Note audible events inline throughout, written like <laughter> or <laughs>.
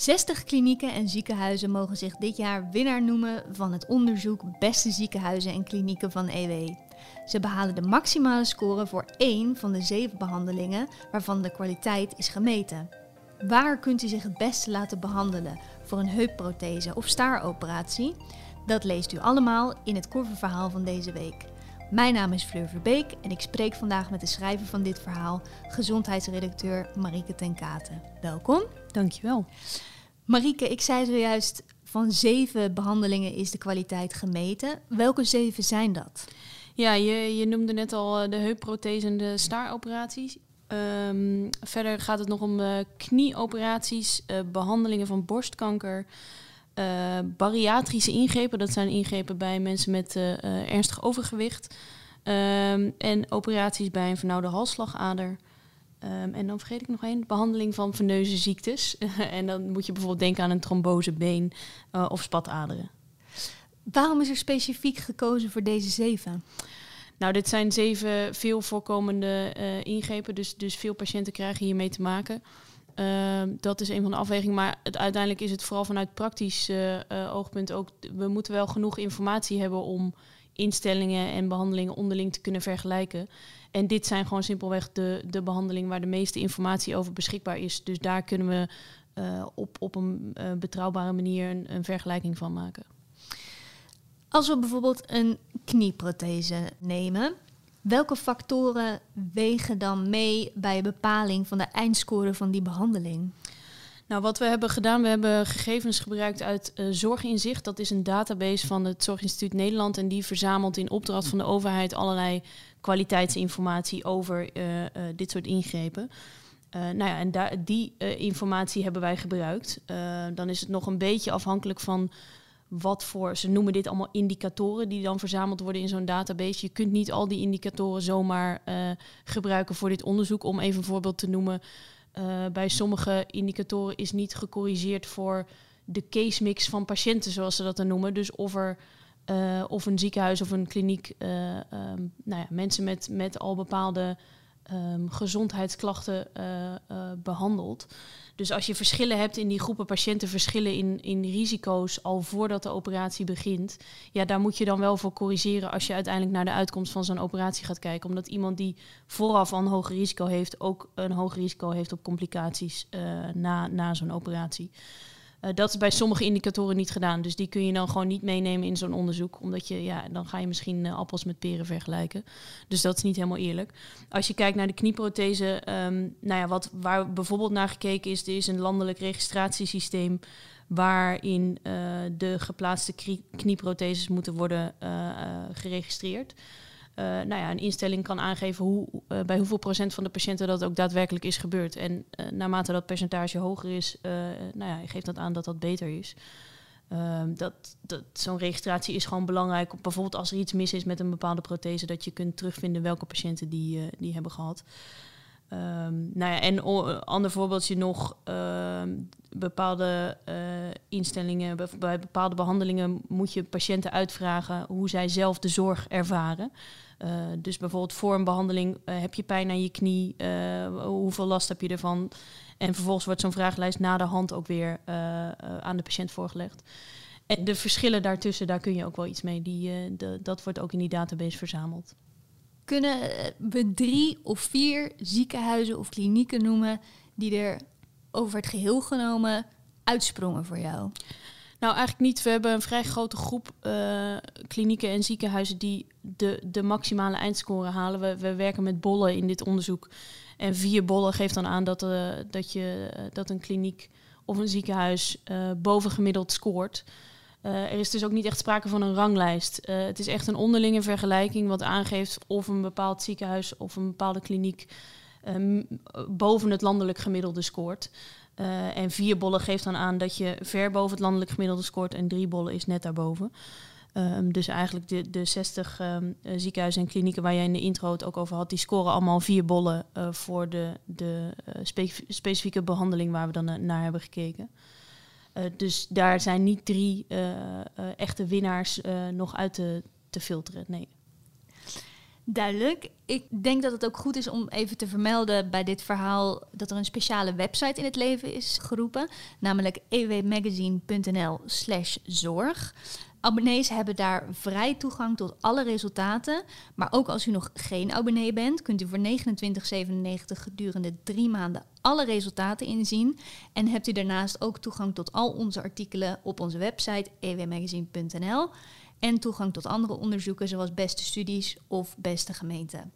60 klinieken en ziekenhuizen mogen zich dit jaar winnaar noemen van het onderzoek Beste ziekenhuizen en klinieken van EW. Ze behalen de maximale score voor één van de zeven behandelingen waarvan de kwaliteit is gemeten. Waar kunt u zich het beste laten behandelen voor een heupprothese of staaroperatie? Dat leest u allemaal in het coververhaal van deze week. Mijn naam is Fleur Verbeek en ik spreek vandaag met de schrijver van dit verhaal, gezondheidsredacteur Marieke ten Katen. Welkom. Dankjewel. Marieke, ik zei zojuist, van zeven behandelingen is de kwaliteit gemeten. Welke zeven zijn dat? Ja, je, je noemde net al eh, de heupprothese en de staaroperaties. Um, verder gaat het nog om uh, knieoperaties, uh, behandelingen van borstkanker, uh, bariatrische ingrepen. Dat zijn ingrepen bij mensen met ernstig overgewicht. Um, en operaties bij een vernauwde halsslagader. Um, en dan vergeet ik nog één, behandeling van veneuze ziektes. <laughs> en dan moet je bijvoorbeeld denken aan een trombosebeen of spataderen. Waarom is er specifiek gekozen voor deze zeven? Nou, dit zijn zeven veel voorkomende uh, ingrepen, dus, dus veel patiënten krijgen hiermee te maken. Uh, dat is een van de afwegingen, maar het, uiteindelijk is het vooral vanuit praktisch uh, oogpunt ook. We moeten wel genoeg informatie hebben om instellingen en behandelingen onderling te kunnen vergelijken. En dit zijn gewoon simpelweg de, de behandelingen waar de meeste informatie over beschikbaar is. Dus daar kunnen we op, op een betrouwbare manier een, een vergelijking van maken. Als we bijvoorbeeld een knieprothese nemen, welke factoren wegen dan mee bij bepaling van de eindscore van die behandeling? Nou, wat we hebben gedaan, we hebben gegevens gebruikt uit uh, Zorginzicht. Dat is een database van het Zorginstituut Nederland. En die verzamelt in opdracht van de overheid allerlei kwaliteitsinformatie over uh, uh, dit soort ingrepen. nou ja, en die informatie hebben wij gebruikt. dan is het nog een beetje afhankelijk van wat voor, ze noemen dit allemaal indicatoren die dan verzameld worden in zo'n database. Je kunt niet al die indicatoren zomaar gebruiken voor dit onderzoek. Om even een voorbeeld te noemen, uh, bij sommige indicatoren is niet gecorrigeerd voor de case mix van patiënten, zoals ze dat dan noemen. Dus of er uh, of een ziekenhuis of een kliniek um, nou ja, mensen met, met al bepaalde um, gezondheidsklachten behandelt. Dus als je verschillen hebt in die groepen patiënten, verschillen in, in risico's al voordat de operatie begint, ja, daar moet je dan wel voor corrigeren als je uiteindelijk naar de uitkomst van zo'n operatie gaat kijken. Omdat iemand die vooraf al een hoger risico heeft, ook een hoger risico heeft op complicaties uh, na, na zo'n operatie. Uh, dat is bij sommige indicatoren niet gedaan. Dus die kun je dan gewoon niet meenemen in zo'n onderzoek. Omdat je, ja, dan ga je misschien uh, appels met peren vergelijken. Dus dat is niet helemaal eerlijk. Als je kijkt naar de knieprothese, um, nou ja, wat, waar bijvoorbeeld naar gekeken is, er is een landelijk registratiesysteem waarin uh, de geplaatste knieprotheses moeten worden geregistreerd. Uh, nou ja, een instelling kan aangeven hoe, uh, bij hoeveel procent van de patiënten dat ook daadwerkelijk is gebeurd. En uh, naarmate dat percentage hoger is, nou ja, geeft dat aan dat dat beter is. Ehm, dat, dat, Zo'n registratie is gewoon belangrijk. Bijvoorbeeld als er iets mis is met een bepaalde prothese, dat je kunt terugvinden welke patiënten die, die hebben gehad. Um, nou ja, en ander voorbeeldje nog, uh, bepaalde uh, instellingen, bij bepaalde behandelingen moet je patiënten uitvragen hoe zij zelf de zorg ervaren. Uh, dus bijvoorbeeld voor een behandeling heb je pijn aan je knie, hoeveel last heb je ervan? En vervolgens wordt zo'n vragenlijst na de hand ook weer aan de patiënt voorgelegd. En de verschillen daartussen, daar kun je ook wel iets mee. Die, dat wordt ook in die database verzameld kunnen we drie of vier ziekenhuizen of klinieken noemen die er over het geheel genomen uitsprongen voor jou? Nou, eigenlijk niet. We hebben een vrij grote groep uh, klinieken en ziekenhuizen die de, de maximale eindscore halen. We, we werken met bollen in dit onderzoek. En vier bollen geeft dan aan dat, uh, dat, je, dat een kliniek of een ziekenhuis bovengemiddeld scoort. Uh, er is dus ook niet echt sprake van een ranglijst. Uh, het is echt een onderlinge vergelijking wat aangeeft of een bepaald ziekenhuis of een bepaalde kliniek um, boven het landelijk gemiddelde scoort. Uh, en vier bollen geeft dan aan dat je ver boven het landelijk gemiddelde scoort en drie bollen is net daarboven. Um, dus eigenlijk de, de 60 um, ziekenhuizen en klinieken waar jij in de intro het ook over had, die scoren allemaal vier bollen voor de, de specifieke behandeling waar we dan naar hebben gekeken. Uh, dus daar zijn niet drie uh, uh, echte winnaars nog uit te, te, filteren. Nee. Duidelijk. Ik denk dat het ook goed is om even te vermelden bij dit verhaal dat er een speciale website in het leven is geroepen, namelijk ewmagazine.nl/slash zorg. Abonnees hebben daar vrij toegang tot alle resultaten. Maar ook als u nog geen abonnee bent, kunt u voor 29,97 gedurende drie maanden alle resultaten inzien. En hebt u daarnaast ook toegang tot al onze artikelen op onze website ewmagazine.nl. En toegang tot andere onderzoeken zoals beste studies of beste gemeenten.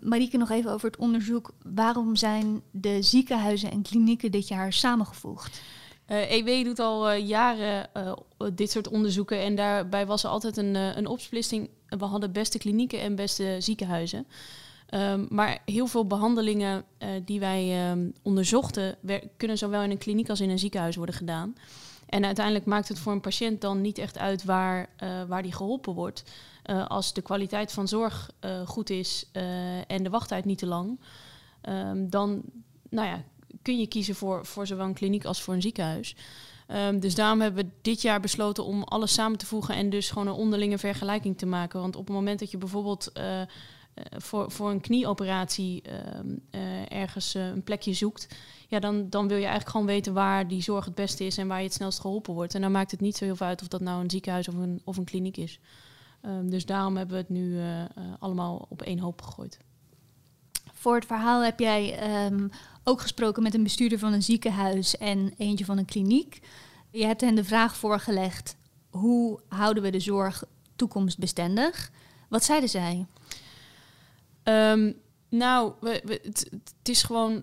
Marieke, nog even over het onderzoek. Waarom zijn de ziekenhuizen en klinieken dit jaar samengevoegd? EW e doet al uh, jaren uh, dit soort onderzoeken en daarbij was er altijd een, een opsplitsing. We hadden beste klinieken en beste ziekenhuizen. Um, maar heel veel behandelingen die wij um, onderzochten, kunnen zowel in een kliniek als in een ziekenhuis worden gedaan. En uiteindelijk maakt het voor een patiënt dan niet echt uit waar, waar die geholpen wordt. als de kwaliteit van zorg goed is en de wachttijd niet te lang, um, dan nou ja, kun je kiezen voor, voor zowel een kliniek als voor een ziekenhuis. Um, dus daarom hebben we dit jaar besloten om alles samen te voegen en dus gewoon een onderlinge vergelijking te maken. Want op het moment dat je bijvoorbeeld uh, voor, voor een knieoperatie uh, ergens een plekje zoekt, ja, dan, dan wil je eigenlijk gewoon weten waar die zorg het beste is en waar je het snelst geholpen wordt. En dan maakt het niet zo heel veel uit of dat nou een ziekenhuis of een, of een kliniek is. Um, dus daarom hebben we het nu allemaal op één hoop gegooid. Voor het verhaal heb jij um, ook gesproken met een bestuurder van een ziekenhuis en eentje van een kliniek. Je hebt hen de vraag voorgelegd: hoe houden we de zorg toekomstbestendig? Wat zeiden zij? Um, nou, het, is gewoon.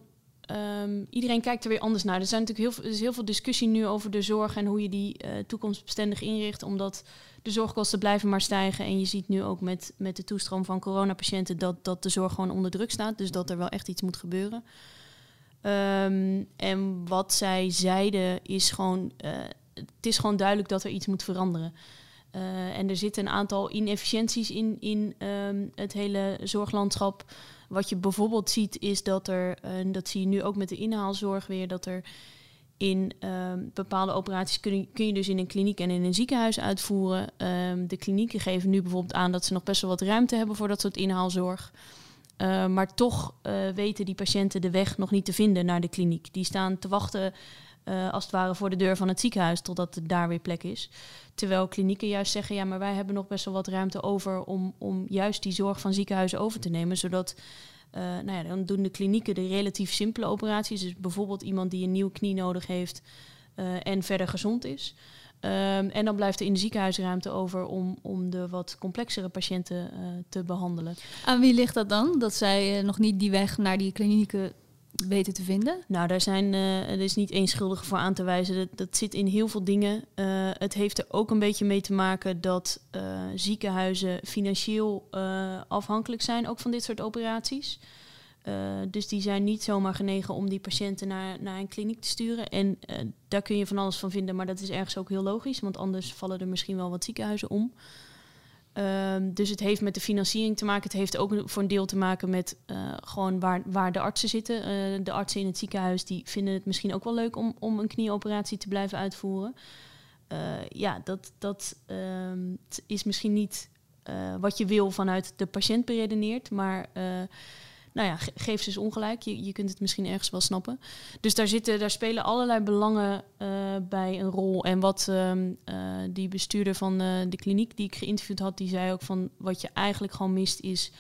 Um, iedereen kijkt er weer anders naar. Er, zijn natuurlijk heel, er is heel veel discussie nu over de zorg en hoe je die uh, toekomstbestendig inricht. Omdat de zorgkosten blijven maar stijgen. En je ziet nu ook met, met de toestroom van coronapatiënten dat, dat de zorg gewoon onder druk staat. Dus dat er wel echt iets moet gebeuren. Um, en wat zij zeiden is gewoon, uh, het is gewoon duidelijk dat er iets moet veranderen. Uh, en er zitten een aantal inefficiënties in, in um, het hele zorglandschap. Wat je bijvoorbeeld ziet is dat er, en dat zie je nu ook met de inhaalzorg weer, dat er in um, bepaalde operaties kun je, kun je, dus in een kliniek en in een ziekenhuis uitvoeren. Um, de klinieken geven nu bijvoorbeeld aan dat ze nog best wel wat ruimte hebben voor dat soort inhaalzorg. Uh, maar toch uh, weten die patiënten de weg nog niet te vinden naar de kliniek. Die staan te wachten uh, als het ware voor de deur van het ziekenhuis totdat er daar weer plek is. Terwijl klinieken juist zeggen, ja, maar wij hebben nog best wel wat ruimte over om, om juist die zorg van ziekenhuizen over te nemen. Zodat, nou ja, dan doen de klinieken de relatief simpele operaties. Dus bijvoorbeeld iemand die een nieuwe knie nodig heeft en verder gezond is. Um, en dan blijft er in de ziekenhuisruimte over om, om de wat complexere patiënten te behandelen. Aan wie ligt dat dan? Dat zij nog niet die weg naar die klinieken weten te vinden? Nou, daar zijn, uh, er is niet één schuldige voor aan te wijzen. Dat, zit in heel veel dingen. het heeft er ook een beetje mee te maken dat ziekenhuizen financieel afhankelijk zijn, ook van dit soort operaties. Dus die zijn niet zomaar genegen om die patiënten naar, naar een kliniek te sturen. En daar kun je van alles van vinden, maar dat is ergens ook heel logisch, want anders vallen er misschien wel wat ziekenhuizen om. Uh, dus het heeft met de financiering te maken. Het heeft ook voor een deel te maken met uh, gewoon waar, waar de artsen zitten. de artsen in het ziekenhuis die vinden het misschien ook wel leuk om, om een knieoperatie te blijven uitvoeren. ja, dat, dat ehm, is misschien niet wat je wil vanuit de patiënt beredeneerd, maar nou ja, geef ze eens ongelijk. Je, je kunt het misschien ergens wel snappen. Dus daar, zitten, daar spelen allerlei belangen uh, bij een rol. En wat um, uh, die bestuurder van uh, de kliniek die ik geïnterviewd had, die zei ook van wat je eigenlijk gewoon mist is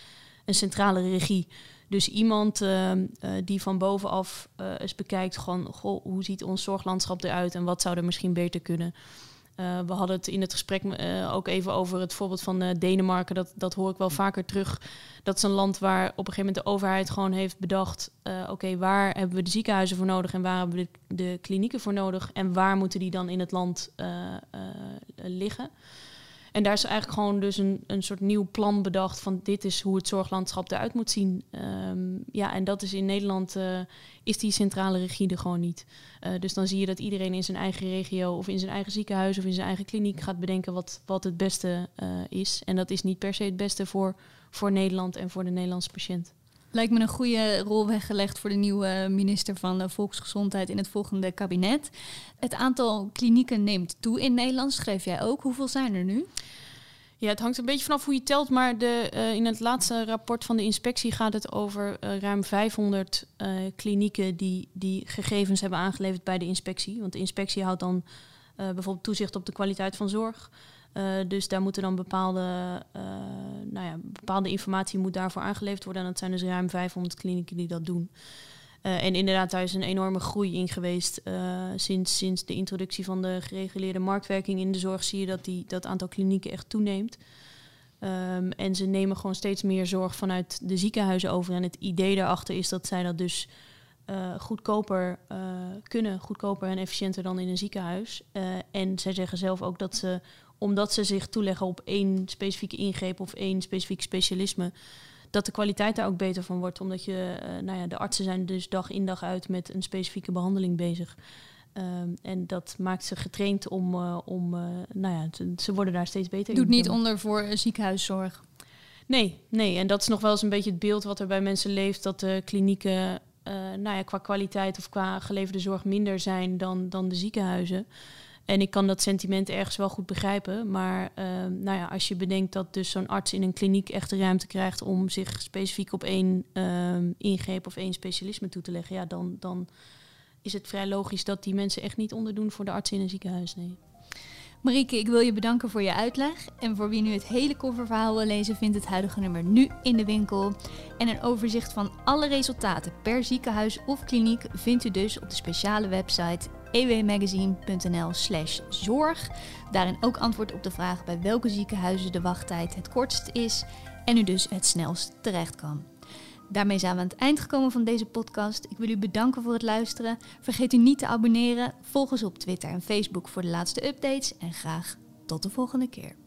een centrale regie. Dus iemand ehm, die van bovenaf eens bekijkt, gewoon, goh, hoe ziet ons zorglandschap eruit en wat zou er misschien beter kunnen. Uh, we hadden het in het gesprek uh, ook even over het voorbeeld van uh, Denemarken. Dat, dat hoor ik wel vaker terug. Dat is een land waar op een gegeven moment de overheid gewoon heeft bedacht: oké, okay, waar hebben we de ziekenhuizen voor nodig en waar hebben we de, de klinieken voor nodig en waar moeten die dan in het land liggen? En daar is eigenlijk gewoon dus een, een soort nieuw plan bedacht van dit is hoe het zorglandschap eruit moet zien. Um, ja, en dat is in Nederland uh, is die centrale regie er gewoon niet. Uh, dus dan zie je dat iedereen in zijn eigen regio of in zijn eigen ziekenhuis of in zijn eigen kliniek gaat bedenken wat, wat het beste uh, is. En dat is niet per se het beste voor, voor Nederland en voor de Nederlandse patiënt. Lijkt me een goede rol weggelegd voor de nieuwe minister van Volksgezondheid in het volgende kabinet. Het aantal klinieken neemt toe in Nederland, schreef jij ook. Hoeveel zijn er nu? Ja, het hangt een beetje vanaf hoe je telt, maar de, uh, in het laatste rapport van de inspectie gaat het over uh, ruim 500 uh, klinieken die, die gegevens hebben aangeleverd bij de inspectie. Want de inspectie houdt dan bijvoorbeeld toezicht op de kwaliteit van zorg. Dus daar moeten dan bepaalde, nou ja, bepaalde informatie moet daarvoor aangeleverd worden. En dat zijn dus ruim 500 klinieken die dat doen. Uh, en inderdaad, daar is een enorme groei in geweest. Sinds, sinds de introductie van de gereguleerde marktwerking in de zorg zie je dat die, dat aantal klinieken echt toeneemt. Um, en ze nemen gewoon steeds meer zorg vanuit de ziekenhuizen over. En het idee daarachter is dat zij dat dus goedkoper kunnen, goedkoper en efficiënter dan in een ziekenhuis. en zij zeggen zelf ook dat ze, omdat ze zich toeleggen op één specifieke ingreep of één specifiek specialisme, dat de kwaliteit daar ook beter van wordt. Omdat je, uh, nou ja, de artsen zijn dus dag in dag uit met een specifieke behandeling bezig. Um, en dat maakt ze getraind om, uh, om uh, nou ja, ze, ze, worden daar steeds beter Doet in. Doet niet onder voor ziekenhuiszorg? Nee, nee. En dat is nog wel eens een beetje het beeld wat er bij mensen leeft. Dat de klinieken nou ja, qua kwaliteit of qua geleverde zorg minder zijn dan, dan de ziekenhuizen. En ik kan dat sentiment ergens wel goed begrijpen. Maar uh, nou ja, als je bedenkt dat dus zo'n arts in een kliniek echt de ruimte krijgt om zich specifiek op één uh, ingreep of één specialisme toe te leggen, ja, dan, dan is het vrij logisch dat die mensen echt niet onderdoen voor de arts in een ziekenhuis. Nee. Marieke, ik wil je bedanken voor je uitleg. En voor wie nu het hele kofferverhaal wil lezen, vindt het huidige nummer nu in de winkel. En een overzicht van alle resultaten per ziekenhuis of kliniek vindt u dus op de speciale website ewmagazine.nl slash zorg. Daarin ook antwoord op de vraag bij welke ziekenhuizen de wachttijd het kortst is en u dus het snelst terecht kan. Daarmee zijn we aan het eind gekomen van deze podcast. Ik wil u bedanken voor het luisteren. Vergeet u niet te abonneren. Volg ons op Twitter en Facebook voor de laatste updates. En graag tot de volgende keer.